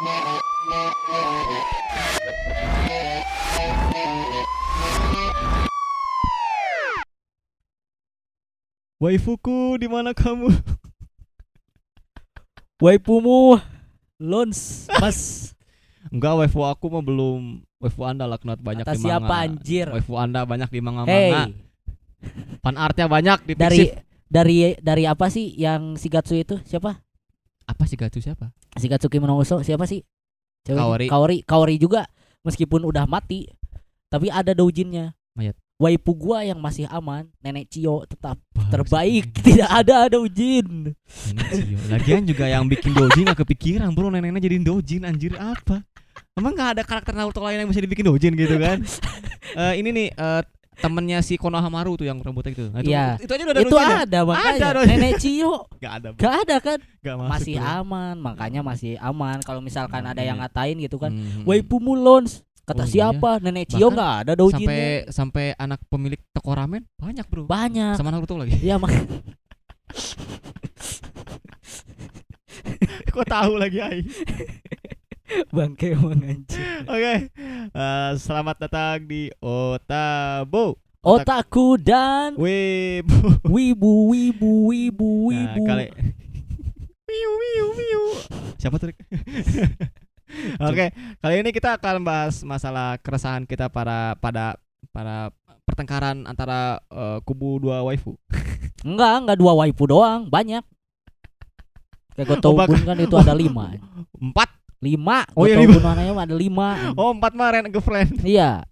Waifuku, di mana kamu? Waipumu Lons Mas. Enggak, waifu aku mah belum. Waifu Anda lah kenat banyak Kata di siapa manga. anjir? Waifu Anda banyak di manga-manga. Hey. Fan artnya banyak di dari dari dari apa sih yang Shigatsu itu? Siapa apa sih Gatsu siapa? Shigatsuki Monoguso siapa sih Ceweknya? Kaori. Kaori Kaori juga meskipun udah mati tapi ada doujinnya Mayat. Waifu gua yang masih aman Nenek Cio tetap terbaik tidak ada doujin Nenek Cio. Lagian juga yang bikin dojin gak kepikiran bro neneknya jadiin dojin anjir apa? Emang gak ada karakter Naruto lain yang bisa dibikin dojin gitu kan? Eh ini nih eh, temennya si Konohamaru tuh yang rambutnya gitu. Nah, itu, Iya. itu aja udah ada itu ada makanya doujin. Nenek Cio Gak ada. bro. gak ada kan Gak masuk. masih bro. aman makanya masih aman kalau misalkan ada yang Hmm. ngatain gitu kan Hmm. Waifu Mulons kata Oh, iya. siapa Nenek Cio nggak ada doujinnya sampai sampai anak pemilik toko ramen banyak bro. banyak Sama Naruto lagi. Iya mak Kok tahu lagi Ai? bangke emang anjir. Oke. Eh, selamat datang di Otabo. Otaku dan Web. wibu wibu wibu Nah, wibu. kali Miu miu miu. Siapa tuh? Oke, kali ini kita akan bahas masalah keresahan kita para pada para pertengkaran antara eh, kubu dua waifu. Enggak, enggak dua waifu doang, banyak. Kayak Gotobun bak- kan itu ada lima. Empat. Lima. Oh, iya, warnanya mah ada lima. Oh, empat mah Ren girlfriend. Iya,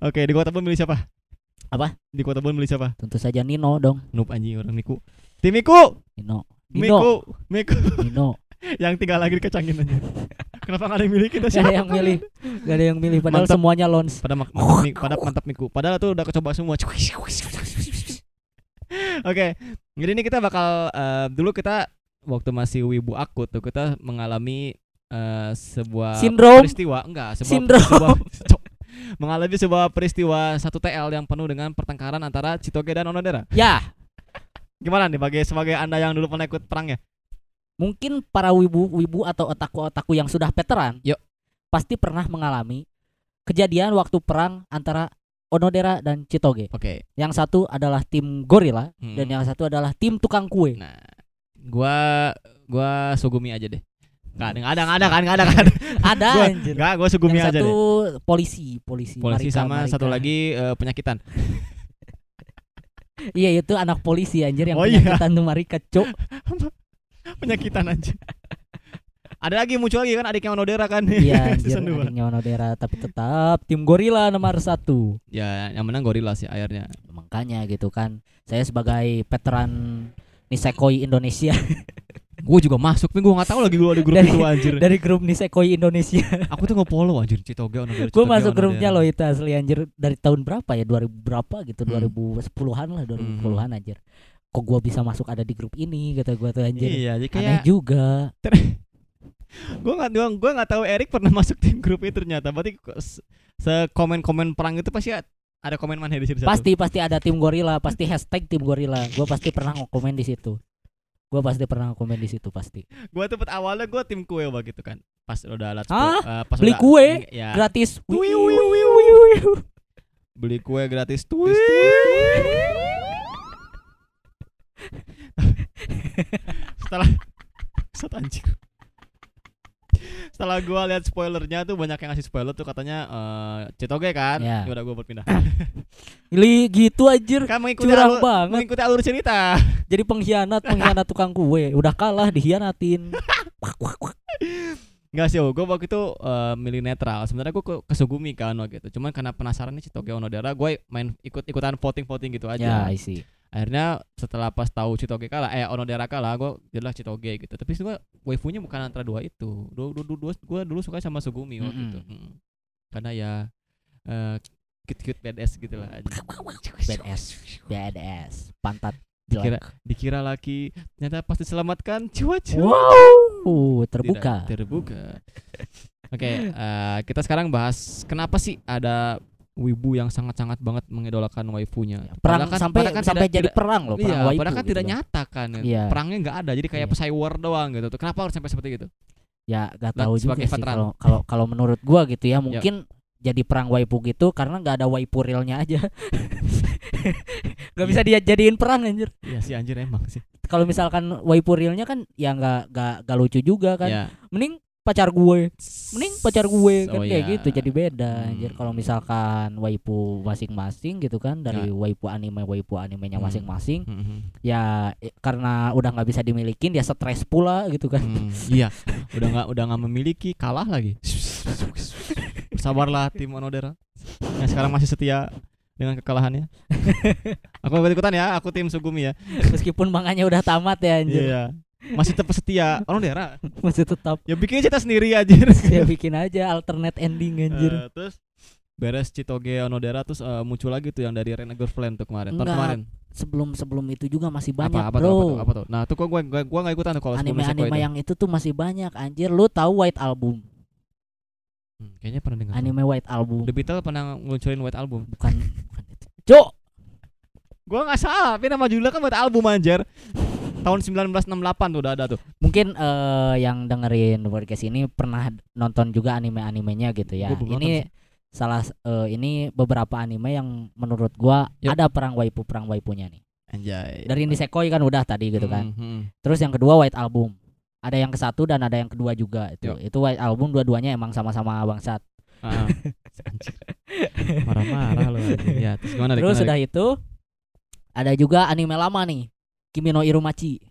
Oke, di kota pun milih siapa? Apa? Di kota pun milih siapa? tentu saja Nino dong. Noob anjing orang Miku. Tim Miku. Nino. Miku. Miku. Nino. yang tinggal lagi dikecangin aja. Kenapa nggak ada yang milih kita Gak siapa? ada yang milih. Gak ada yang milih padahal Mantap. semuanya lons. pada mak- mantap, mi- pada mantap miku padahal tuh udah kecoba semua oke jadi ini kita bakal eh, dulu kita waktu masih wibu akut tuh kita mengalami eh, sebuah Sindrom. peristiwa enggak sebuah Sindrom. sebuah mengalami sebuah peristiwa satu TL yang penuh dengan pertengkaran antara Chitoge dan Onodera Ya, gimana nih bagi sebagai anda yang dulu pernah ikut perangnya mungkin para wibu-wibu atau otaku-otaku yang sudah veteran Yuk. pasti pernah mengalami kejadian waktu perang antara Onodera dan Chitoge. oke Yang satu adalah tim gorila Hmm. dan yang satu adalah tim tukang kue. nah gua gua Sugumi aja deh Nggak, nggak ada, nggak ada kan, nggak ada kan? Ada Gua- anjir. Nggak, gua Sugumi yang aja satu deh. polisi, polisi. Polisi Marika, sama Marika. satu lagi eh, penyakitan. Iya itu anak polisi anjir yang Oh, iya. penyakitan tuh Marika, Cuk. penyakitan aja. Ada lagi muncul lagi kan adiknya Onodera kan. Iya anjir adiknya Onodera tapi tetap tim gorila nomor satu. Ya, yang menang gorila sih akhirnya. Makanya gitu kan. Saya sebagai veteran Nisekoi Indonesia Gue juga masuk nih, gue nggak tahu lagi gue ada grup Dari- itu anjir. dari grup Nisekoi Indonesia. Aku tuh nge-follow anjir Citoge gue masuk grupnya loh itu asli anjir. Dari tahun berapa ya? 2000 berapa gitu Hmm. 2010-an lah 2010-an anjir. Kok gua bisa masuk ada di grup ini kata gua tuh anjir. Iya, jadi aneh kayak juga. Gue nggak doang, gue nggak tahu Erik pernah masuk tim grup itu ternyata. Berarti se- sekomen-komen perang itu pasti ada komen mana di situ? Pasti pasti ada tim gorila pasti hashtag tim gorila. Gua pasti pernah ngokomen di situ gua pasti pernah ngokomen di situ pasti Gue tuh awalnya gue tim kue wah gitu kan. Pas udah alat eh, pas Beli udah- kue? Ya, gratis wiu, wih, wiu, wiu. beli kue gratis twist. setelah Set anjir setelah gua lihat spoilernya tuh banyak yang ngasih spoiler tuh katanya eh Citoge kan? Ya. ya udah gua buat pindah. Li gitu anjir. Kan mengikuti curang alur, banget. mengikuti alur cerita. Jadi pengkhianat pengkhianat tukang kue. Udah kalah dihianatin Wak, wak, wak. Enggak sih, gue waktu itu eh, milih netral. Sebenarnya gue ke, Sugumi kan waktu itu. Cuman karena penasaran nih Citoge Onodera, gue main ikut-ikutan voting-voting gitu ya aja. I see Akhirnya setelah pas tahu Citoge kalah, eh Onodera kalah, gue jelas Citoge gitu. Tapi gue waifunya bukan antara dua itu. Dua, dua, dua, gue dulu suka sama Sugumi waktu Mm-mm. itu. Mm. Karena ya eh cute-cute badass gitu lah. badass badass pantat Dikira, dikira laki, ternyata pas diselamatkan cuaca. wow terbuka Tidak terbuka. Oke, eh, kita sekarang bahas kenapa sih ada wibu yang sangat-sangat banget mengidolakan waifunya. perang Padahal kan- sampai kan sampai tidak- jadi tidak- perang loh perang Iya, waifu padahal kan gitu tidak loh. nyata kan. Iya. Perangnya nggak ada, jadi kayak Iya. pesai war doang gitu. tuh. Kenapa harus sampai seperti itu? ya gak tahu juga sih kalau kalau kalau menurut gua gitu ya mungkin jadi perang waipu gitu karena nggak ada waipu realnya aja nggak bisa dia jadiin perang anjir Iya sih anjir emang sih. kalau misalkan waipu realnya kan ya nggak nggak nggak lucu juga kan Ya. mending pacar gue mending pacar gue kan Oh, kayak iya. gitu jadi beda anjir Hmm. kalau misalkan waipu masing-masing gitu kan dari waipu anime waipu animenya Hmm. masing-masing Mhm. ya eh, karena udah nggak bisa dimilikin dia stres pula gitu kan Hmm, iya, udah nggak udah nggak memiliki, kalah lagi. Sabarlah tim Onodera yang sekarang masih setia dengan kekalahannya. aku ikut ikutan ya, aku tim Sugumi ya. meskipun manganya udah tamat ya anjir Iya. Masih tetap setia Onodera. masih tetap Ya bikin cerita sendiri anjir. ya bikin aja alternate ending anjir Eh, terus beres Citoge Onodera terus eh, muncul lagi tuh yang dari Rena Girlfriend tuh kemarin. Tahun kemarin. sebelum sebelum itu juga masih banyak apa apa bro tuh, apa tuh, apa tuh? Nah, tuh kok gua gua, gua gak ikutan tuh kalau Nisekoi anime-anime itu. yang itu tuh masih banyak anjir lu tahu White Album Hmm, kayaknya pernah dengar. anime White Album The Beatles pernah ngeluncurin White Album. bukan bukan itu cok Gua nggak salah, tapi nama judulnya kan White Album anjir. Tahun 1968 tuh udah ada tuh. mungkin eh, yang dengerin podcast ini pernah nonton juga anime-animenya gitu ya ini salah eh, ini beberapa anime yang menurut gua ada perang waipu perang waipunya nih Anjay. dari Nisekoi kan udah tadi gitu kan Hmm, hmm. terus yang kedua White Album ada yang ke satu dan ada yang kedua juga itu Yup. itu Album dua-duanya emang sama-sama bangsat Ah, ah. Marah-marah anjir. Ya, terus gimana terus Gimana, sudah itu ada juga anime lama nih Kimi no Irumachi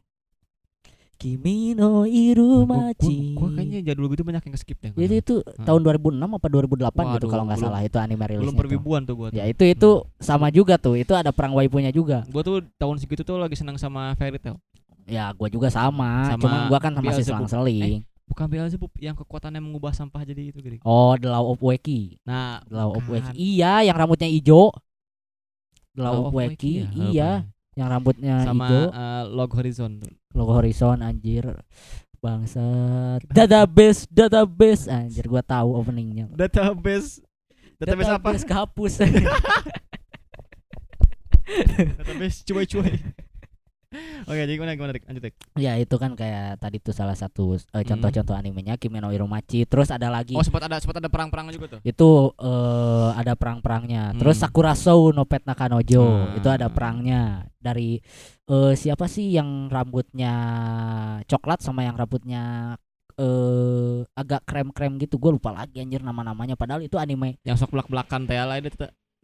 Kimi no Dik? Gua, Irumachi gua, gua kayaknya jadul gitu banyak yang skip deh. Jadi itu Hmm. tahun 2006 apa 2008 gitu Waduh, kalau nggak salah itu anime rilisnya. belum perwibuan tuh gua. Tuh. Ya itu itu sama juga tuh. Itu ada perang waipunya juga. Gua tuh tahun segitu tuh lagi senang sama Fairy Tail. Ya gua juga sama. Sama Cuman gua kan masih selang-seling. Bukan Beelzebub yang kekuatannya mengubah sampah jadi itu gini. Oh, The Law of Weki. Nah, The Law of. Weki. Iya, yang rambutnya hijau. The Law Law of of Weki. ya? Iya, yang rambutnya Sama hijau. eh, Log Horizon. Logo Horizon anjir. Bangsat. Database, database anjir gua tahu openingnya. Database Database apa? kehapus. Database cuy-cuy. Oke, jadi gimana gimana Dik? Lanjut Dik. Ya itu kan kayak tadi tuh salah satu eh, Hmm. contoh-contoh animenya Kimi no Irumachi. Terus ada lagi Oh, sempat ada sempat ada perang-perangnya juga tuh. itu eh, ada perang-perangnya. Terus Hmm. Sakura Show no Pet Nakanojo Ah. itu ada perangnya dari eh, siapa sih yang rambutnya coklat sama yang rambutnya eh agak krem-krem gitu. Gue lupa lagi anjir nama-namanya padahal itu anime Yang sok belak-belakan teh lah itu.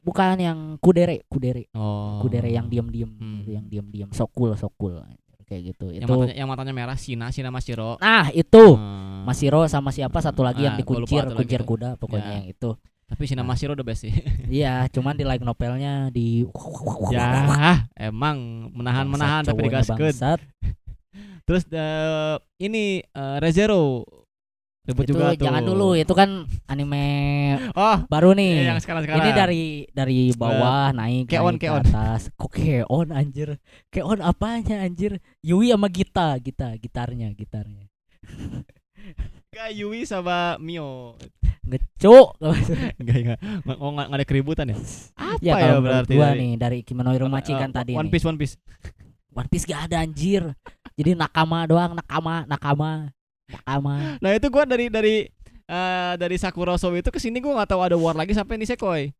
Bukan yang kudere, kudere. Oh. Kudere yang diam-diam Hmm. gitu, yang diam-diam sokul sokul kayak gitu. Yang Itu matanya yang matanya merah Sina, Sina Mashiro. Nah, itu Hmm. Masiro sama siapa satu lagi yang Ah, dikuncir lagi kuncir tuh. kuda pokoknya Ya. yang itu Tapi Sina Nah. Mashiro udah best sih. iya cuman di like novelnya di ya, emang menahan-menahan tapi digaskeun. Terus eh, ini eh, Rezero Ribut itu juga tuh. jangan dulu itu kan anime Oh, baru iya, nih yang sekarang-sekarang. ini dari dari bawah naik Keon, naik ke Keon. atas kok keon anjir keon apanya anjir Yui sama Gita Gita gitarnya gitarnya Gak Yui sama Mio. ngecuk Enggak enggak. Oh enggak ada keributan ya? Apa ya ya, berarti gua dari- nih dari Kimono Irumachi Eh, kan tadi One nih. Piece One Piece. One Piece gak ada anjir jadi nakama doang nakama nakama Nah, itu gua dari dari eh dari Sakura Show itu ke sini gua nggak tahu ada war lagi sampai Nisekoi.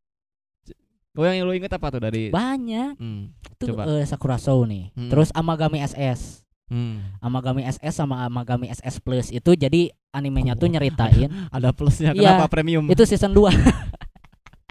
Gue yang lu inget apa tuh dari banyak Hmm. itu Coba. eh, Sakura Show nih Hmm. terus Amagami SS Hmm. Amagami SS sama Amagami SS Plus itu jadi animenya tuh Oh, nyeritain Ada plusnya Iya, kenapa premium? itu season 2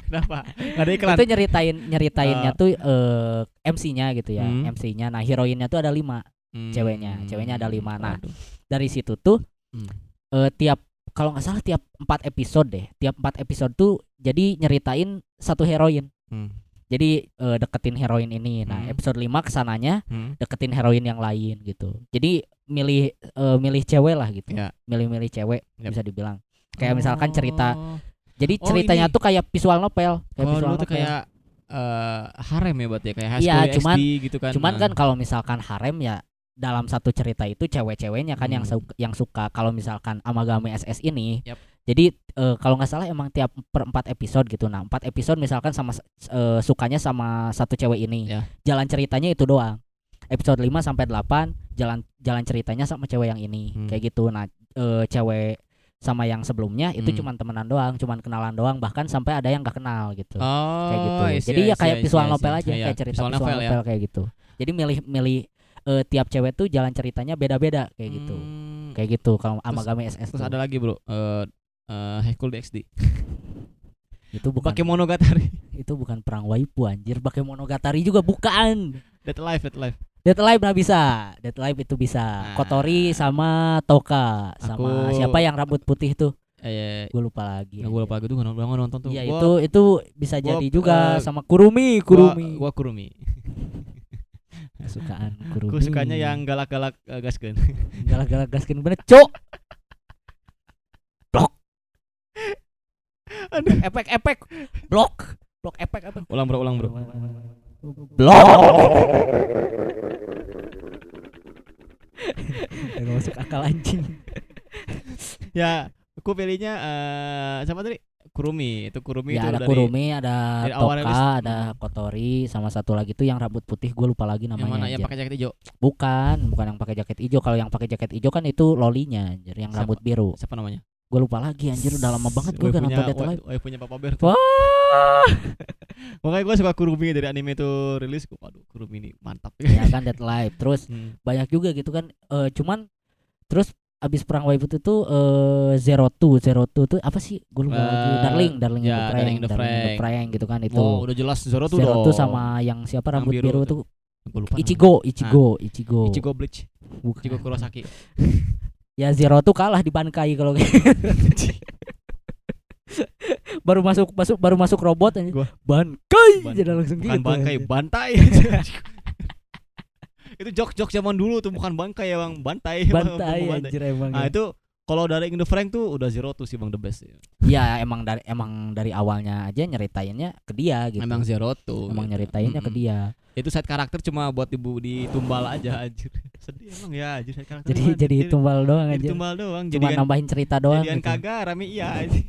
kenapa? Gak ada iklan. itu nyeritain nyeritainnya Ah. tuh eh, MC-nya gitu ya Hmm. MC-nya nah heroinnya tuh ada lima Hmm. ceweknya. Ceweknya ada lima. Nah, Waduh. dari situ tuh Hmm. eh, tiap kalau nggak salah tiap empat episode deh tiap empat episode tuh jadi nyeritain satu heroin Hmm. jadi eh, deketin heroin ini nah Hmm. episode 5 ke sananya Hmm. deketin heroin yang lain gitu jadi milih eh, milih cewek lah gitu Ya. milih-milih cewek Yap. bisa dibilang kayak misalkan cerita Oh. jadi Oh, ceritanya ini. tuh kayak visual novel kayak Oh, visual novel kayak eh harem ya berarti ya kayak high Iya, school cuman- SD gitu kan. cuman Nah. kan kalau misalkan harem ya dalam satu cerita itu cewek-ceweknya kan yang Hmm. suka, yang suka kalau misalkan Amagami SS ini Yap. jadi eh, kalau nggak salah emang tiap per empat episode gitu nah empat episode misalkan sama eh, sukanya sama satu cewek ini Ya. jalan ceritanya itu doang episode 5 sampai 8 jalan jalan ceritanya sama cewek yang ini Hmm. kayak gitu nah eh, cewek sama yang sebelumnya itu Hmm. cuman temenan doang, cuman kenalan doang, bahkan sampai ada yang nggak kenal gitu. Oh, kayak gitu. I see, Jadi I ya kayak I see, visual novel aja, Iya, kayak cerita visual visual, novel novel, ya. kayak gitu. Jadi milih-milih eh, tiap cewek tuh jalan ceritanya beda-beda kayak gitu. Hmm, Kayak gitu kalau Amagami SS Terus tuh. ada lagi, Bro. Eh eh High School DxD. itu bukan Bakemonogatari. itu bukan perang waifu anjir. Bakemonogatari juga bukan. Dead Life, Dead Life. Dead Alive nggak bisa. Dead Alive itu bisa. Nah. Kotori sama Toka sama Aku- siapa yang rambut putih tuh? Eh, Gue lupa lagi. ya, gue lupa gitu nggak nggak nonton tuh. Iya Gua- itu itu bisa gua, jadi juga eh, sama Kurumi, gua- Kurumi. Gua, Kurumi. Kesukaan Kurumi. Aku sukanya yang galak-galak uh, gaskeun. galak-galak gaskin bener, Cok. Blok. Aduh. Efek efek. Blok. Blok efek efek. ulang, Bro, ulang, Bro. Blok. Gak masuk akal anjing. ya, aku pilihnya eh siapa tadi? Kurumi. Itu Kurumi itu Ya ada dari Kurumi, ada dari Toka, ada Kotori, sama satu lagi tuh yang rambut putih gue lupa lagi yang namanya. mana yang pakai jaket hijau. Bukan, bukan yang pakai jaket hijau. Kalau yang pakai jaket hijau kan itu lolinya, anjir, yang Siapa? rambut biru. Siapa namanya? Gue lupa lagi, anjir udah lama banget gue Waifunya- nonton Dead Alive. Waifunya Papa Bear tuh. Wah. Makanya gue suka Kurumi dari anime itu rilis. Gua, Waduh, Kurumi ini mantap. ya kan Dead Alive. Terus Hmm. banyak juga gitu kan. Eh cuman terus abis perang waifu itu tuh eh Zero Two, Zero Two tuh apa sih? Gue lupa lagi. Eh, Darling, Darling in ya, the Darling in the Frank. Frank gitu kan itu. Oh, udah jelas Zoro tuh Zero. Two sama yang siapa Yang rambut biru biru, tuh. lupa. Ichigo, Ichigo, Ichigo. Ichigo Bleach. Bukan. Ichigo Kurosaki. Ya Zero tuh kalah di Bankai kalau baru masuk masuk baru masuk robot aja. Bankai Ban- jadi langsung bukan gitu. bangkai, anjir. bantai. itu jok-jok zaman dulu tuh bukan bangkai ya bang, bantai. Bantai Bang, anjir emang. Nah ya. itu kalau dari Indo Frank tuh udah zero tuh sih bang the best ya. Ya emang dari emang dari awalnya aja nyeritainnya ke dia gitu. Emang zero tuh. Emang gitu. nyeritainnya ke Mm-mm. dia. Itu side karakter cuma buat ibu ditumbal aja anjir. Sedih emang ya anjir side karakter. Jadi jadi tumbal doang jadi aja. tumbal doang. Cuma Jadikan nambahin cerita doang. jadian gitu. kagak rame iya anjir.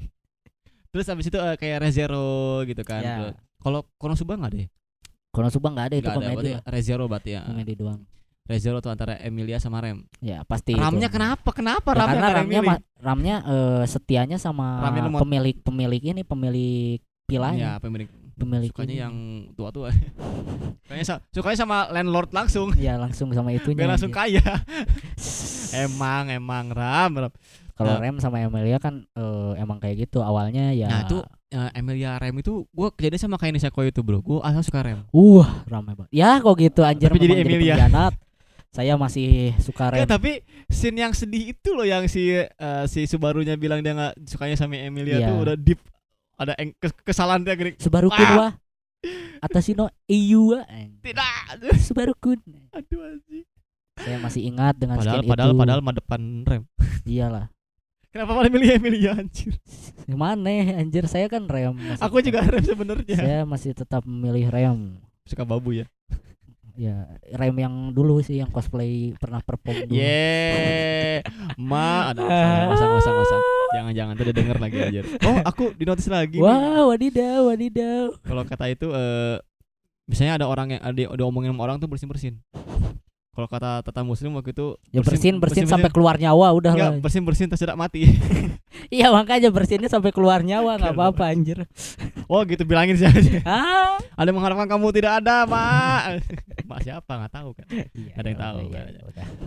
Terus abis itu eh, kayak Rezero gitu kan. Ya. Terus- Kalau Konosuba nggak deh? Konosuba nggak ada itu ada. komedi. Lah. Rezero berarti ya. Komedi doang. Rezero tuh antara Emilia sama Rem. Ya pasti. Ramnya itu. kenapa? Kenapa Ya, ramnya karena ada ramnya ma- ramnya eh, setianya sama Ramnya pemilik pemilik ini pemilik Ya, pilanya. pemilik Pemilik sukanya ini. yang tua-tua. Sukanya sa- sukanya sama landlord langsung. ya langsung sama itunya. Biar langsung kaya. emang emang Ram. Ram. Kalau Nah. Rem sama Emilia kan eh, emang kayak gitu awalnya ya. Nah, itu eh, Emilia Rem itu gua kejadian sama kayak Nisako itu, Bro. Gua asal suka Rem. Uh, ramai banget. Ya kok gitu anjir Tapi jadi Emilia. pengkhianat. Saya masih suka Rem. Ya, tapi scene yang sedih itu loh yang si eh, si Subarunya bilang dia nggak sukanya sama Emilia Iya. tuh udah deep ada kesalahan dia gini. Subaru kun Ah! wa. Atasino Iyu wa. Tidak. Subaru kun. Aduh anjing. Saya masih ingat dengan Padahal skin padahal itu. padahal mah depan Rem. Iyalah. Kenapa malah milih Emilia anjir? Gimana anjir saya kan Rem. masih Aku tetap- juga Rem sebenarnya. Saya masih tetap memilih Rem. Suka babu ya. Ya, Rem yang dulu sih yang cosplay pernah perform dulu. Ye, ma, ada usah nggak usah. Jangan jangan tuh denger lagi aja. Oh, aku di notice lagi. Wah, wadidaw, wadidaw. Kalau kata itu eh misalnya ada orang yang ada ada omongin sama orang tuh bersin bersin. Kalau kata tata muslim waktu itu Ya bersin, bersin, sampai keluar nyawa udah lah. Enggak, bersin bersin terus tidak mati. Iya makanya bersinnya sampai keluar nyawa nggak apa-apa anjir. oh gitu bilangin sih aja. Ah. Ada yang mengharapkan kamu tidak ada, Mak. Mak siapa nggak tahu kan. Iya, Ada yang tahu, iya, kan. iya.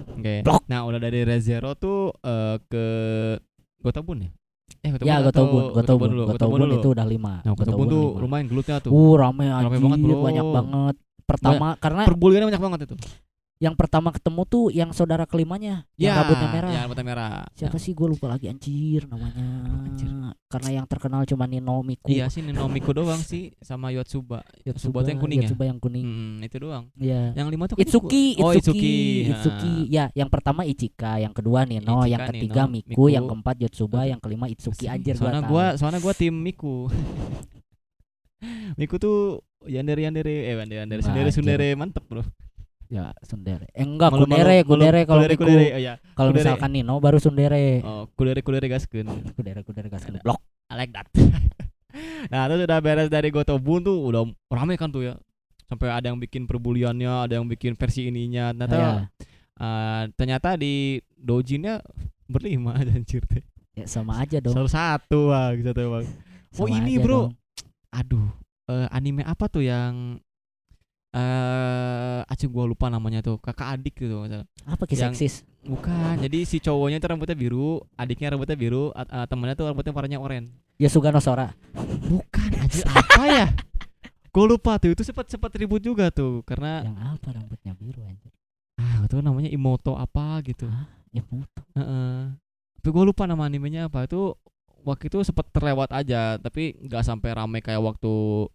Oke. Blok. Nah, udah dari Rezero tuh eh, ke Gotobun ya? Eh, Ya atau- Gotobun, Gotobun, dulu, Gotobun dulu. itu udah lima. Nah, Gotobun tuh lima. lumayan gelutnya tuh. Uh rame anjir, Rame banget, bro. banyak banget. Pertama karena Perbuliannya banyak banget itu. Yang pertama ketemu tuh yang saudara kelimanya, yang rambutnya merah. Ya, rambutnya merah. Siapa sih gue lupa lagi anjir namanya. Anjir. Karena yang terkenal cuma Nino Miku. Iya sih Nomiku doang sih sama Yotsuba. Yotsuba tuh yang kuning ya? Yotsuba yang kuning. Hmm, itu doang. Iya. Yang lima tuh Itsuki, gua- Oh, Itsuki, Itsuki. Itsuki. Ya, yang pertama Ichika, yang kedua Nino, Ichika, yang ketiga Nino, Miku, Miku. yang keempat Yotsuba, yang kelima Itsuki. Anjir gua soalnya gua soalnya gua tim Miku. Miku tuh yandere yandere eh yandere yandere anjir. sundere mantep bro. Ya, Sundere. Eh enggak, Malu- Kudere, malu- Kudere kalau kudere, Miku. kudere, oh ya. Kalau misalkan Nino baru Sundere. Oh, kudere kudere gaskeun. Kudere, Kudere gas Ada. blok. I like that. nah, terus udah beres dari Gotobun tuh udah rame kan tuh ya. Sampai ada yang bikin perbuliannya, ada yang bikin versi ininya. Ternyata Ya. eh, ternyata di dojinnya berlima anjir teh. Ya sama aja dong. Selalu satu ah gitu tuh bang. Oh, ini, bro. dong. Aduh, eh, anime apa tuh yang eh acung gua lupa namanya tuh kakak adik gitu. Apa kisah seksis? Bukan, jadi si cowoknya tuh rambutnya biru, adiknya rambutnya biru, eh, temennya tuh rambutnya warnanya oranye. Yasugano Sora. Bukan, anjir apa ya? Gue lupa tuh, itu sempat sempat ribut juga tuh karena Yang apa rambutnya biru anjir? ah itu namanya Imoto apa gitu. Hah? Ya Muto. Heeh. Tapi gue lupa nama animenya apa itu waktu itu sempat terlewat aja tapi nggak sampai rame kayak waktu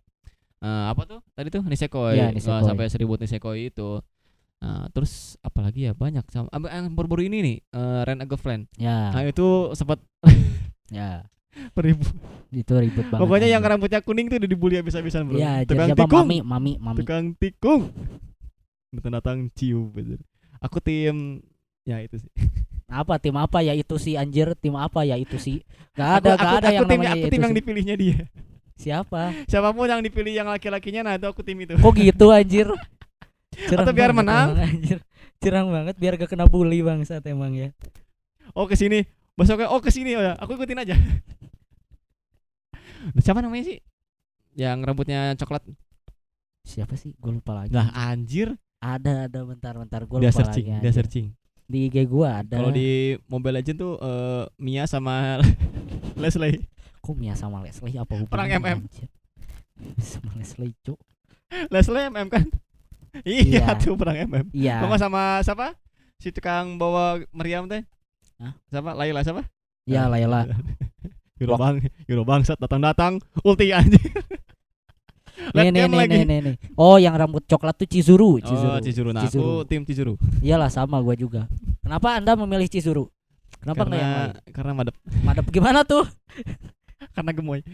eh, apa tuh tadi tuh Nisekoi Nggak Nisekoi. sampai seribut Nisekoi itu Nah, terus apalagi ya banyak sama yang baru-baru ini nih eh, Ren a Girlfriend nah Ya, itu sempat ya. ribut Itu ribut banget. pokoknya yang anjir. rambutnya kuning tuh udah dibully habis-habisan bro jadi tukang siapa tikung mami, mami, mami. tukang tikung datang cium bener. aku tim ya itu sih Apa tim apa ya itu sih anjir? Tim apa ya itu sih? Gak aku, ada, aku, gak ada aku yang tim, namanya aku ya tim itu yang sih. dipilihnya dia Siapa? siapa pun yang dipilih yang laki-lakinya nah itu aku tim itu Kok gitu anjir? Curang Atau biar menang? emang, anjir. Curang banget biar gak kena bully bangsat emang ya. oh ke sini besoknya oh ke sini oh ya aku ikutin aja siapa namanya sih yang rambutnya coklat Siapa sih? Gue lupa lagi. lah anjir Ada ada bentar bentar gue lupa searching lagi. dia anjir. searching Di IG gua ada. kalau di Mobile Legend tuh eh, Mia sama Leslie Mia sama Leslie apa hubungannya? Perang MM. sama Leslie cuk. Leslie MM kan iya Iya. tuh perang MM Iya. Nggak sama siapa si tukang bawa meriam teh Hah? siapa Laila siapa Ya Laila. Euro bang Euro bangsat datang datang ulti anjing Nih nih nih, nih nih nih. Oh, yang rambut coklat tuh Chizuru, Oh Chizuru. Chizuru Nah Chizuru. aku tim Chizuru Iyalah sama gua juga. Kenapa Anda memilih Chizuru? Kenapa nggak yang Karena lain? Karena madep Madep gimana tuh? Karena gemoy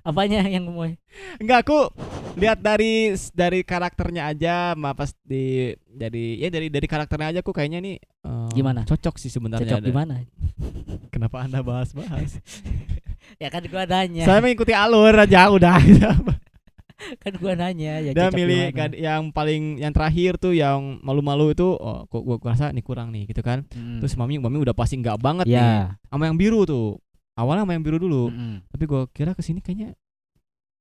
Apanya yang gemoy? Enggak aku lihat dari dari karakternya aja ma pas di dari ya dari dari karakternya aja aku kayaknya nih eh, Gimana? cocok sih sebenarnya Cocok ada. gimana? kenapa anda bahas-bahas Ya kan gua nanya. saya mengikuti alur aja udah kan gua nanya ya dan milih kad- yang paling yang terakhir tuh yang malu-malu itu oh kok gua rasa nih kurang nih gitu kan Mm. terus mami mami udah pasti nggak banget nih ya. sama yang biru tuh awalnya sama yang biru dulu Mm-mm. tapi gua kira ke sini kayaknya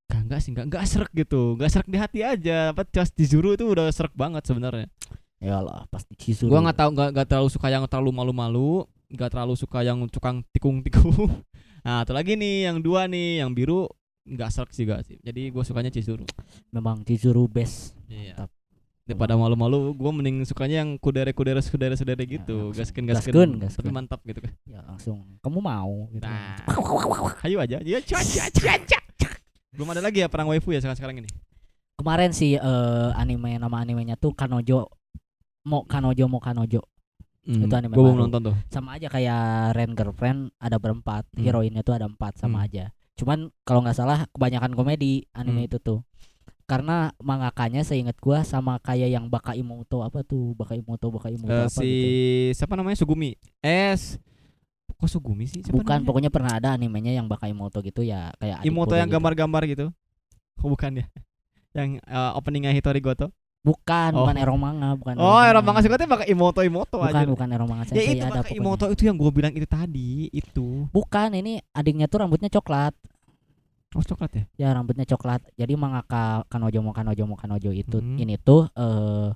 Gak, enggak sih, enggak, enggak serak gitu Enggak serak di hati aja Apa Just Dizuru itu udah serak banget sebenarnya Ya lah pasti Chizuru. Gua nggak tahu nggak terlalu suka yang terlalu malu-malu, nggak terlalu suka yang tukang tikung-tikung. Nah, satu lagi nih yang dua nih, yang biru nggak serak juga sih. Jadi gue sukanya Chizuru. memang Chizuru best. Iya. Mantap. Daripada malu-malu, gue mending sukanya yang kudere-kudere sudere-sudere gitu, langsung. gaskin gaskin, tapi mantap gitu kan. Ya langsung kamu mau gitu. Nah, ayo aja, ya caca caca. Belum ada lagi ya perang waifu ya sekarang sekarang ini. Kemarin sih eh, anime nama animenya tuh Kanojo Mo Kanojo Mo Kanojo. Itu anime Gue belum baru. nonton tuh. Sama aja kayak Ren Girlfriend ada berempat, Hmm. heroinnya tuh ada empat sama Hmm. aja. Cuman kalau nggak salah kebanyakan komedi anime Hmm. itu tuh. Karena mangakanya seingat gua sama kayak yang Baka Imoto apa tuh Baka Imoto Baka Imoto Eh, apa si gitu. siapa namanya Sugumi? Es. Kok Sugumi sih? Siapa Bukan, namanya? pokoknya pernah ada animenya yang Baka Imoto gitu ya kayak Imoto yang gitu. gambar-gambar gitu. Oh, bukan ya. Yang eh, openingnya Hitori Goto. Bukan, Oh. bukan Ero manga, bukan. Oh, era manga sih katanya pakai Imoto Imoto Bukan, aja. bukan Ero manga Ya itu ada. Imoto itu yang gue bilang itu tadi, itu. Bukan, ini adiknya tuh rambutnya coklat. Oh, coklat ya? Ya rambutnya coklat. Jadi mangaka Kanojo mo Kanojo mo Kanojo itu Hmm. ini tuh eh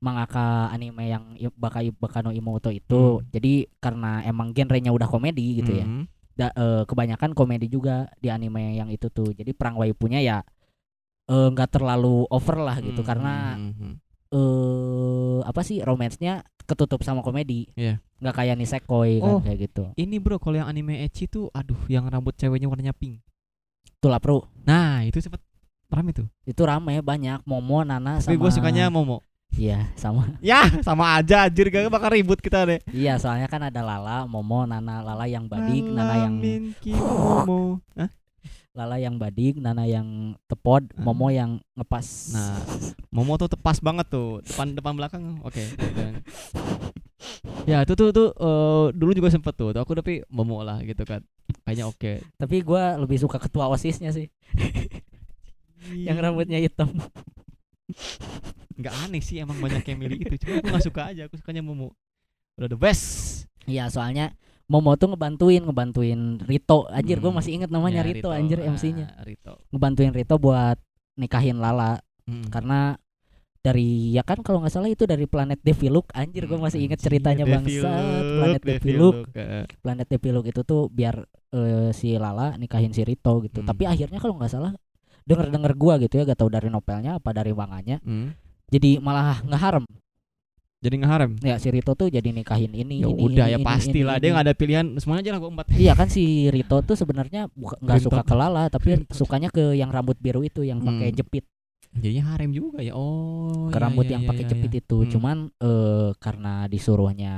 mangaka anime yang Baka Bakano Imoto itu. Hmm. Jadi karena emang genrenya udah komedi gitu ya. Mhm. Da- eh, kebanyakan komedi juga di anime yang itu tuh. Jadi perang waipunya ya eh, nggak terlalu over lah gitu Mhm, karena mhm. eh apa sih romansnya ketutup sama komedi. Iya. Nggak kayak Nisekoi kan Oh. kayak gitu. Ini bro, kalau yang anime ecchi tuh, aduh, yang rambut ceweknya warnanya pink. Itulah Pro. Nah, itu sempet rame tuh. Itu rame banyak Momo, Nana Tapi sama gue sukanya Momo. Iya, sama. Ya, sama aja anjir, gak bakal ribut kita deh. Iya, soalnya kan ada Lala, Momo, Nana, Lala yang badik, Nana yang Alamin ki Momo. Hah? Lala yang badik, Nana yang tepod, Ah. Momo yang ngepas. Nah, Momo tuh tepas banget tuh, depan depan belakang, oke. kan. ya itu tuh tuh eh, dulu juga sempet tuh, tuh aku tapi Momo lah gitu kan, kayaknya oke. Tapi gua lebih suka ketua OSISnya sih, yang rambutnya hitam. nggak aneh sih emang banyak yang milih itu, cuma aku nggak suka aja, aku sukanya Momo. Udah the best. Iya, soalnya Momo tuh ngebantuin ngebantuin Rito. Anjir, Hmm. masih inget namanya Ya, Rito, anjir Ah, MC-nya. Rito. Ngebantuin Rito buat nikahin Lala Hmm. karena dari ya kan kalau nggak salah itu dari planet Deviluk anjir gue masih inget Anjir, ceritanya bangsat planet Deviluk eh. planet Deviluk itu tuh biar eh, si Lala nikahin si Rito gitu Hmm. tapi akhirnya kalau nggak salah denger denger gua gitu ya gak tahu dari novelnya apa dari manganya Hmm. jadi malah ngeharem Jadi ngeharem. ya si Rito tuh jadi nikahin ini Ya ini, udah ini, ya ini, pastilah ini, dia ini. nggak ada pilihan semuanya aja lah gua empat. Iya kan si Rito tuh sebenarnya nggak suka ke Lala tapi sukanya ke yang rambut biru itu yang pakai Hmm. jepit Jadinya harem juga ya. Oh. ke iya, rambut iya, yang iya, pakai iya, jepit iya. itu Hmm. cuman eh karena disuruhnya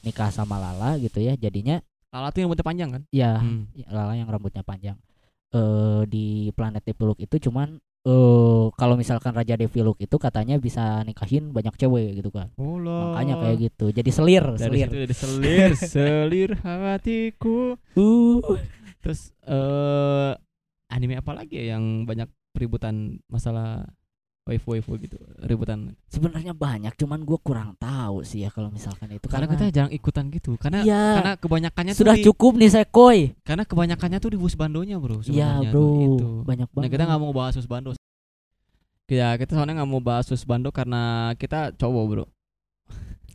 nikah sama Lala gitu ya jadinya Lala tuh yang rambutnya panjang kan? ya Hmm. ya, Lala yang rambutnya panjang eh di planet Deviluk itu cuman eh kalau misalkan Raja Deviluk itu katanya bisa nikahin banyak cewek gitu kan Oh lah. makanya kayak gitu jadi selir Dari selir situ jadi selir, selir hatiku. uh Terus eh anime apa lagi ya yang banyak peributan masalah waifu waifu gitu, ributan. sebenarnya banyak cuman gue kurang tahu sih ya kalau misalkan itu Karena karena, kita jarang ikutan gitu. Karena iya karena kebanyakannya sudah tuh di, cukup nih sekoy karena kebanyakannya tuh di Husbandonya, Bro. iya sebenarnya bro tuh, itu. banyak Nah, banget kita nggak mau bahas Husbando. Ya, kita soalnya nggak mau bahas Husbando karena kita cowok, Bro.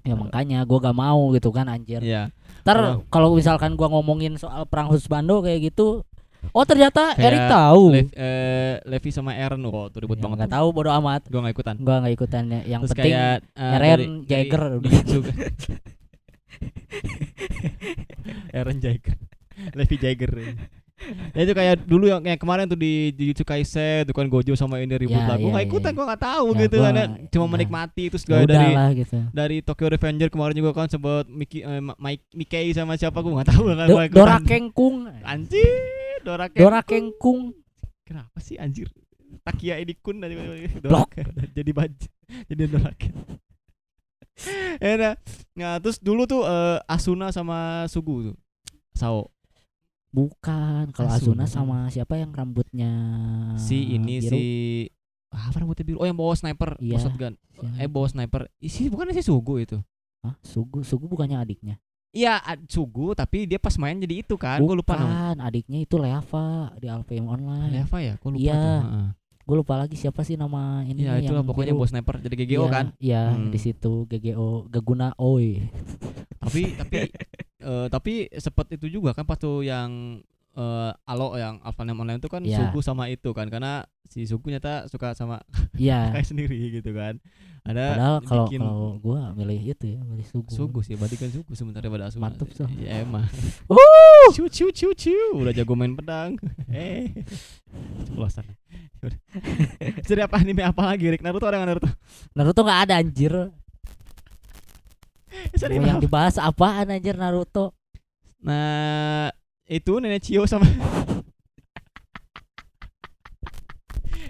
ya makanya gue gak mau gitu kan anjir Iya. Ntar Kalau- kalau misalkan gua ngomongin soal perang husbando kayak gitu, oh ternyata Kayak Erik tahu. Lev, eh, Levi sama Aaron, oh, tuh ribut Ya, banget. nggak tahu bodo amat. Gua nggak ikutan. Gua nggak ikutannya. Yang Terus penting kayak Eren dari- Jaeger dari- udah. juga. Eren Jaeger. Levi Jaeger. Ya itu kayak dulu yang kayak kemarin tuh di Jujutsu Kaisen tuh kan Gojo sama ini ribut Ya, lah. Gua ya, ya, ikutan, ya. gua nggak tahu Ya, gitu gua- kan. Cuma ya. menikmati terus Ya juga dari udahlah gitu. dari Tokyo Revenger kemarin juga kan sebut Miki eh, Mike Mickey sama siapa gua nggak tahu kan. Do- gua ikutan. Dora Kengkung. Anjir, Dora Kengkung. Dora Kengkung. Kenapa sih anjir? Takia ini kun dari Blok. jadi baju jadi Doraken. Ya nah, nah terus dulu tuh eh, Asuna sama Sugu tuh. Sao. Bukan, kalau Asuna. Asuna sama siapa yang rambutnya si ini biru? si ah, apa rambutnya biru? Oh yang bawa sniper, Iya. bawa shotgun. Siapa? Eh bawa sniper. Isi bukan si Sugu itu. Hah? Sugu, Sugu bukannya adiknya? Iya, Sugu tapi dia pas main jadi itu kan. Gue lupa namanya. Bukan, adiknya itu Leava di Alfheim Online. Leva ya? Gue lupa Iya. Gue lupa lagi siapa sih nama ini Iya, itulah yang pokoknya biru. bawa sniper jadi GGO Iya, kan. Iya, Hmm. di situ GGO Gaguna Oi. tapi tapi eh, tapi sempet itu juga kan pas tuh yang eh Alo yang Alpha Name Online itu kan Iya. Sugu sama itu kan karena si Sugu nyata suka sama Iya. kayak sendiri gitu kan ada Padahal kalau bikin kalau gua milih itu ya, milih Sugu. Sugu sih berarti kan Sugu sementara pada Asuna Mantep, so. ya emang Uh! ciu ciu ciu ciu udah jago main pedang eh ceplosan jadi apa anime apa lagi Rick Naruto ada nggak Naruto Naruto nggak ada anjir. Sorry, yang dibahas apaan anjir Naruto? Nah, itu Nenek Cio sama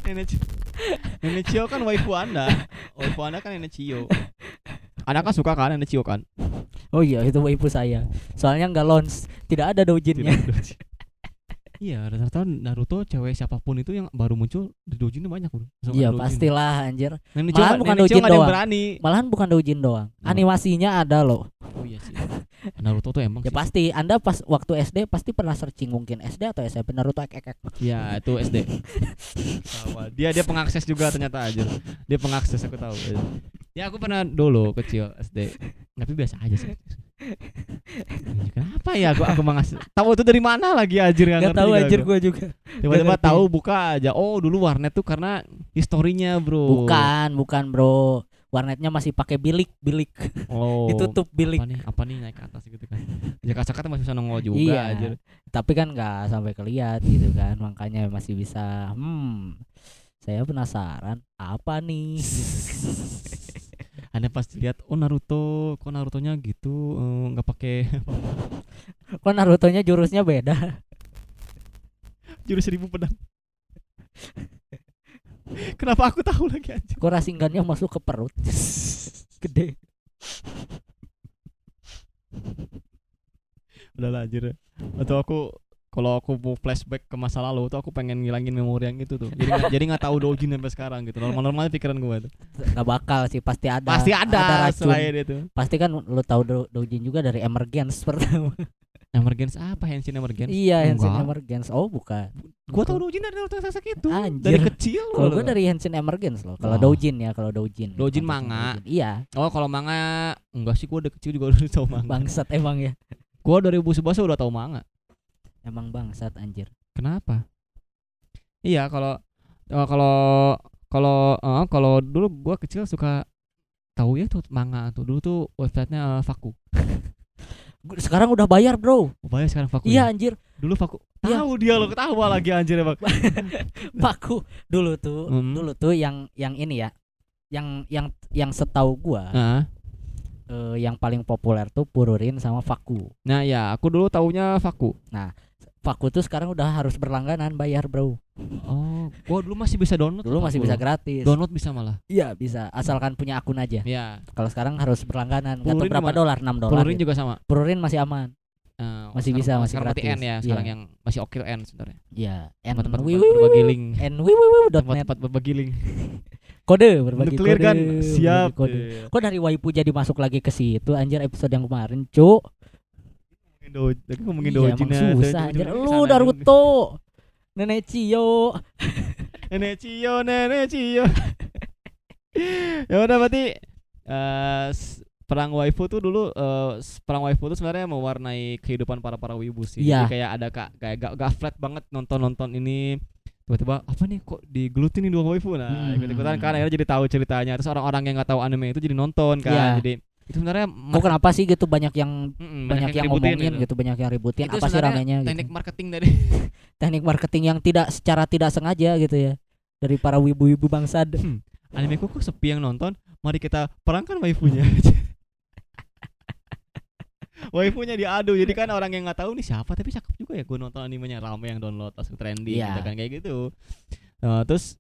Nenek Cio. Nenek Cio kan waifu Anda. Waifu Anda kan Nenek Cio. Anda kan suka kan Nenek Cio kan? Oh iya itu ibu saya. Soalnya nggak launch, tidak ada doujinnya. Iya, rata-rata Naruto cewek siapa pun itu yang baru muncul di doujinnya banyak, Bro. Iya pastilah anjir. Nenek Cio, Malahan bukan doujin doang. berani. Malahan bukan doujin doang. Apa? Animasinya ada loh. Oh iya sih. Naruto tuh emang Ya sih. pasti Anda pas waktu SD pasti pernah searching mungkin SD atau SMP Naruto ek ek ek. Ya itu SD. Dia dia pengakses juga ternyata aja. Dia pengakses aku tahu. Ya aku pernah dulu kecil SD. Tapi biasa aja sih. Kenapa ya aku aku mengakses? Tahu itu dari mana lagi anjir nggak Gak tahu anjir gua juga. Tiba-tiba tahu buka aja. Oh dulu warnet tuh karena historinya bro. Bukan, bukan bro. Warnetnya masih pakai bilik, bilik. Oh. Ditutup bilik. Apa nih? Apa nih naik ke atas gitu kan? Ya kacak masih bisa nongol juga iya. anjir. Tapi kan nggak sampai keliat gitu kan. Makanya masih bisa hmm. Saya penasaran apa nih? Anda pasti lihat oh Naruto, kok Narutonya gitu eh, nggak pakai Kok Naruto-nya jurusnya beda? jurus seribu pedang. Kenapa aku tahu lagi anjir? Kok Rasengannya masuk ke perut? Gede. Udah lah anjir. Atau aku kalau aku mau flashback ke masa lalu tuh aku pengen ngilangin memori yang itu tuh. Jadi nggak- jadi nggak tahu Dojin sampai sekarang gitu. Normal-normalnya pikiran gua tuh. Gak bakal sih pasti ada. Pasti ada, racun. selain itu. Pasti kan lu tahu do, Dojin juga dari Emergence pertama. Emergence apa Henshin Emergence? iya, Henshin. Emergence. Oh, bukan. Gua tahu Dojin dari Naruto Sasuke itu. Anjir. Dari kecil Kalau gue dari Henshin Emergence loh. Kalau Wah. Dojin ya, kalau Dojin. Dojin manga. Dojin. Iya, Oh, kalau manga enggak sih gua udah kecil juga udah tahu manga. bangsat emang ya. Gua 2011 udah tahu manga. Emang bangsat anjir. Kenapa? Iya, kalau oh, kalau kalau eh, kalau dulu gua kecil suka tahu ya tuh manga tuh dulu tuh websitenya eh, Faku. Sekarang udah bayar, Bro. Oh, bayar sekarang Faku. Iya, ya? anjir. Dulu Faku. Iya. Tahu dia lo ketawa lagi anjir emang. Paku dulu tuh, Hmm. dulu tuh yang yang ini ya. Yang yang yang setahu gua Nah, eh, yang paling populer tuh Pururin sama Faku. nah ya, aku dulu taunya Faku. Faku tuh sekarang udah harus berlangganan bayar, Bro. Oh, gua dulu masih bisa download. Dulu masih bisa gratis. Download bisa malah. Iya, bisa. Asalkan punya akun aja. Ya, Kalau sekarang harus berlangganan. Gak tahu berapa dolar, 6 dolar. Pururin gitu. juga sama. Pururin masih aman. Eh, Masih bisa, masih gratis. N ya, Iya. sekarang yang masih okil N sebenarnya. Iya, n Tempat-tempat wi- wi- berbagi link. n. Tempat-tempat berbagi link. kode berbagi Nuklir kode kan siap. kode. Iya. Kok dari waipu jadi masuk lagi ke situ anjir episode yang kemarin, Cuk. Ngomongin Doj- Tadi ngomongin Iya, ya, susah anjir. Lu Naruto. Nenek Cio. Nenek Cio, nenek Cio. ya udah berarti s- perang waifu tuh dulu s- perang waifu tuh sebenarnya mewarnai kehidupan para para wibu sih. Iya. Jadi kayak ada kak kayak gak, gak flat banget nonton-nonton ini tiba-tiba apa nih kok digelutin nih dua waifu nah Hmm. ikut-ikutan kan akhirnya jadi tahu ceritanya terus orang-orang yang nggak tahu anime itu jadi nonton kan Iya. jadi itu sebenarnya Kok kenapa sih gitu banyak yang banyak yang ributin ngomongin itu. gitu, banyak yang ributin Itu apa sih ramenya gitu. teknik marketing dari Teknik marketing yang tidak secara tidak sengaja gitu ya dari para wibu-wibu bangsad. anime kok sepi yang nonton mari kita perangkan waifunya waifunya diadu jadi kan orang yang nggak tahu nih siapa tapi cakep juga ya gue nonton animenya rame yang download langsung trending Iya. gitu kan kayak gitu Nah, terus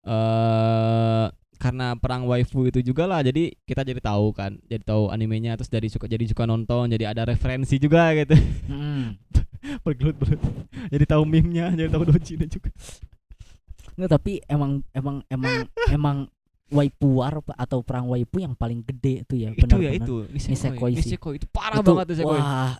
eh karena perang waifu itu juga lah jadi kita jadi tahu kan jadi tahu animenya terus jadi suka jadi suka nonton jadi ada referensi juga gitu Mm. bergelut-gelut jadi tahu meme-nya jadi tahu dojinnya juga Nggak, tapi emang emang emang emang waipu war atau perang waipu yang paling gede tuh ya itu ya benar-benar. itu Nisekoi Nisekoi. Nisekoi itu parah Itu, banget Nisekoi Wah,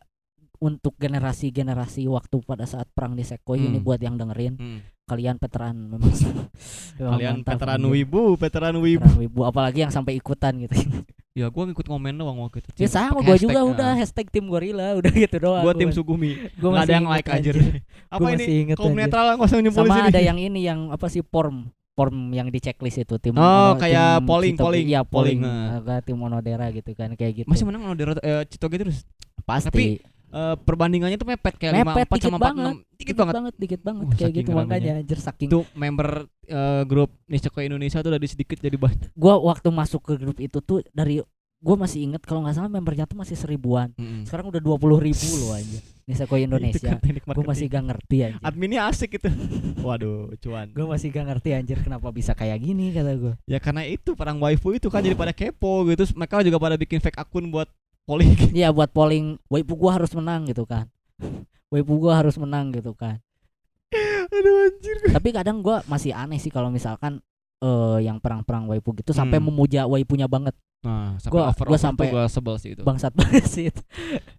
untuk generasi-generasi waktu pada saat perang di Sekoi ini Hmm. buat yang dengerin Hmm. kalian veteran memang. kalian veteran wibu veteran wibu Veteran wibu apalagi yang sampai ikutan gitu. ya gua ngikut komen doang waktu itu ya sama hashtag, juga ah. udah hashtag tim gorila udah gitu doang. gua tim Sugumi gua nggak ada yang like anjir apa ini kaum netral nggak usah nyebut Sama sini ada yang ini yang apa sih form form yang di checklist itu tim Oh, kayak tim polling, Citoge. polling, iya polling, polling, nah. Agak tim monodera gitu kan kayak gitu masih menang Dero eh, Citoge terus pasti tapi eh, perbandingannya tuh mepet kayak mepet empat dikit sama empat banget dikit banget. dikit banget Uh, kayak gitu makanya anjir saking itu member eh, grup Nisekoi Indonesia tuh dari sedikit jadi banyak. Gua waktu masuk ke grup itu tuh dari gua masih inget kalau nggak salah membernya tuh masih seribuan. Mm-mm. sekarang udah dua puluh ribu loh aja Nisekoi Itu Indonesia. kan gue marketing. masih gak ngerti anjir. Adminnya asik itu. Waduh cuan. Gue masih gak ngerti anjir kenapa bisa kayak gini kata gue ya karena itu perang waifu itu kan jadi pada kepo gitu. Terus mereka juga pada bikin fake akun buat polling Iya buat polling waifu gua harus menang gitu kan waifu gua harus menang gitu kan aduh anjir tapi kadang gua masih aneh sih kalau misalkan eh yang perang-perang waifu gitu sampai Hmm. memuja waipunya banget nah sampai Gua- over gua sampai- gua sebel sih itu bangsat banget sih itu.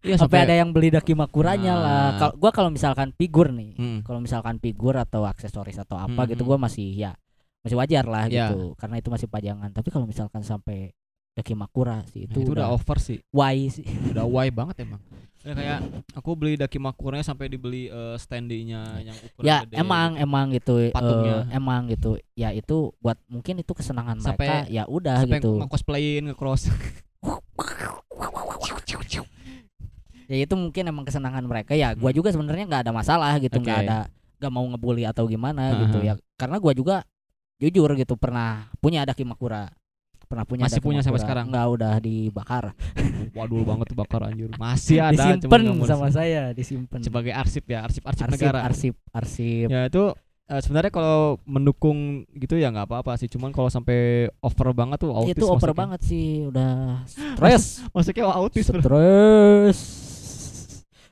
iya sampai ada yang beli dakimakuranya Nah. lah kalau gua kalau misalkan figur nih Hmm. kalau misalkan figur atau aksesoris atau apa Hmm, gitu hmm. gua masih ya masih wajar lah Ya. gitu karena itu masih pajangan tapi kalau misalkan sampai dakimakura sih Nah, itu, itu udah udah over sih why sih udah why banget emang ya, kayak aku beli dakimakuranya sampai dibeli eh, standinya yang ukuran ya gede emang gitu. emang gitu Patungnya. emang gitu ya itu buat mungkin itu kesenangan Sampai- mereka ya udah sampai gitu nge-cosplayin nge-cross ya itu mungkin emang kesenangan mereka ya gua Hmm. juga sebenarnya nggak ada masalah gitu nggak Oke. ada nggak mau ngebully atau gimana gitu Aha. ya karena gua juga jujur gitu pernah punya ada kimakura pernah punya Masih punya sampai sekarang? nggak udah dibakar. Waduh banget tuh bakar anjir. Masih ada disimpan sama saya disimpan sebagai arsip ya arsip arsip, arsip negara. arsip arsip. Ya itu eh, sebenarnya kalau mendukung gitu ya nggak apa-apa sih. Cuman kalau sampai over banget tuh autis itu over masuknya. banget sih udah stres. masuknya autis. Bro. stres.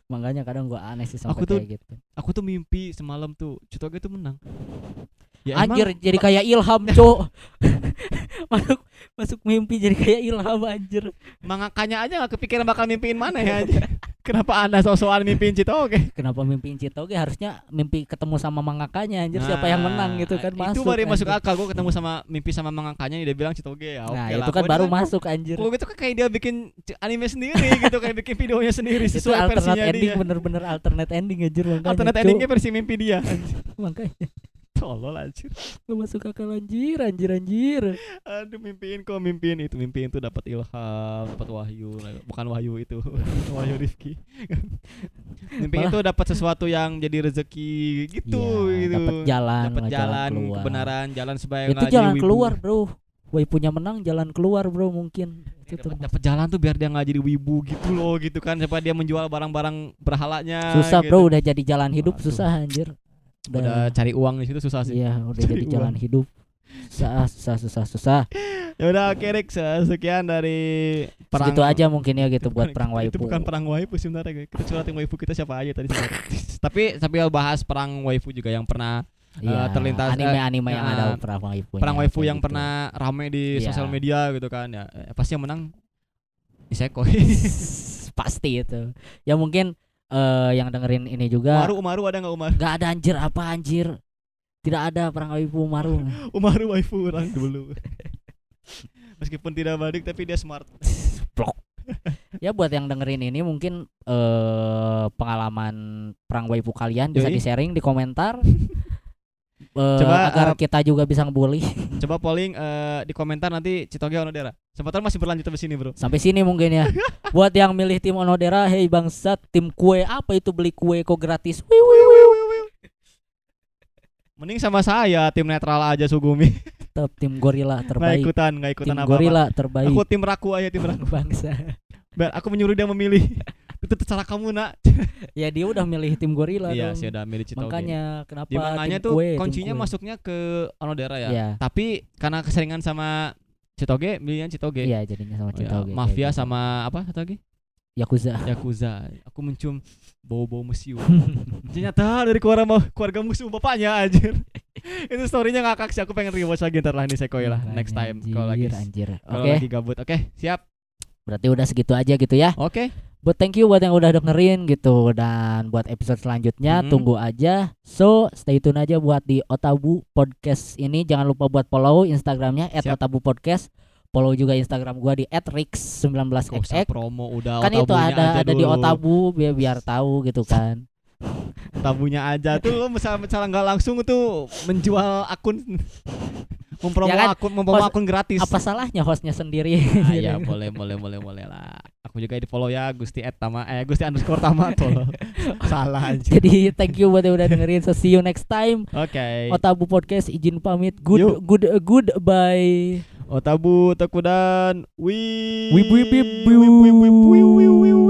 Makanya kadang gua aneh sih Aku tuh- kayak gitu. Aku tuh mimpi semalam tuh Citoge tuh menang. Ya anjir emang jadi kayak ilham cok masuk masuk mimpi jadi kayak ilham anjir mangakanya aja gak kepikiran bakal mimpiin mana ya aja. Kenapa anda sok-sokan mimpiin Citoge? kenapa mimpiin Citoge harusnya mimpi ketemu sama mangakanya anjir siapa yang menang gitu kan Nah, masuk Itu baru masuk anjir. akal gue ketemu sama mimpi sama mangakanya dia bilang Citoge ya. nah oke itu lah. kan Gua baru masuk anjir Gue gitu kan kayak dia bikin anime sendiri gitu kayak bikin videonya sendiri itu sesuai alternate versinya ending dia. bener-bener alternate ending anjir makanya Alternate endingnya versi mimpi dia. makanya Tolol anjir. gak masuk akal anjir anjir anjir Aduh mimpiin kok mimpiin itu mimpiin tuh dapat ilham, dapat wahyu, bukan wahyu itu, wahyu Rifki. mimpiin itu dapat sesuatu yang jadi rezeki gitu Iya, gitu. dapat jalan Dapat jalan, keluar. kebenaran, jalan supaya itu jalan wibu. keluar bro Woi punya menang jalan keluar bro mungkin itu Dapat tuh dapat jalan tuh biar dia nggak jadi wibu gitu loh gitu kan supaya dia menjual barang-barang berhalanya susah gitu. bro udah jadi jalan hidup Waduh. susah anjir udah cari uang di situ susah sih. Iya udah Cari jadi jalan hidup. Susah susah susah susah. Ya udah oke Rick. Se- sekian dari perang segitu aja mungkin ya gitu buat Bukan- perang waifu. Itu bukan perang waifu sebenarnya guys. Kita curhatin waifu kita siapa aja tadi tapi tapi bahas perang waifu juga yang pernah Iya, terlintas, eh, anime-anime yang nah, ada perang waifu perang waifu yang pernah rame di Iya. sosial media gitu kan ya. Eh, pasti yang menang Isekoi. pasti itu. Ya mungkin eh yang dengerin ini juga Umaru Umaru ada nggak Umar? nggak ada anjir apa anjir tidak ada perang waifu Maru Umaru waifu orang dulu. Meskipun tidak balik tapi dia smart. Blok. ya buat yang dengerin ini mungkin eh pengalaman perang waifu kalian bisa Yoi. di sharing di komentar Eh, Coba, agar eh, kita juga bisa ngebully Coba polling eh, di komentar nanti Citoge Onodera. Tahu masih berlanjut sampai sini, Bro. sampai sini mungkin ya buat yang milih tim Onodera hei bangsat tim kue apa itu beli kue kok gratis Wiu, wiu, wiu. Mending sama saya tim netral aja Sugumi. tetap tim gorila Nggak terbaik ikutan, nggak ikutan tim apa-apa. gorila terbaik Aku tim raku aja tim raku. bangsa Biar aku menyuruh dia memilih. Itu terserah kamu, Nak. ya dia udah milih tim gorila Iya, dong. sih udah milih Citoge. makanya kenapa di manganya tim tuh kue, kuncinya kue. masuknya ke Onodera ya. Iya. Tapi karena keseringan sama Citoge, milihnya Citoge. iya jadinya sama Oh, ya. Citoge kayak Mafia gitu. sama apa satu lagi? Yakuza Yakuza. Aku mencium bau-bau museum. Ternyata dari keluarga mau keluarga musuh bapaknya anjir. Itu storynya ngakak sih. Aku pengen rewatch lagi ntar lah lah Makanya, next time kalau lagi anjir, anjir. kalau oke lagi gabut. Oke, siap. Berarti udah segitu aja gitu ya Oke. buat thank you buat yang udah dengerin gitu dan buat episode selanjutnya Mhm. tunggu aja so stay tune aja buat di Otabu Podcast ini jangan lupa buat follow Instagramnya Siap. @otabu podcast follow juga Instagram gua di Gak usah @rix19xx promo udah kan itu ada ada di dulu. Otabu biar biar tahu gitu kan tabunya aja tuh lo misalnya misalnya nggak langsung tuh menjual akun mempromo Ya kan, akun mempromo host- akun gratis apa salahnya hostnya sendiri Ah, ya boleh boleh boleh boleh lah aku juga di follow ya Gusti at Tama eh Gusti underscore Tama tolong salah aja jadi thank you buat yang udah dengerin so see you next time oke Otabu Podcast izin pamit good Yuk. good good bye Otabu Tekudan Wih Wib, wib, wib, wib, wib, wib,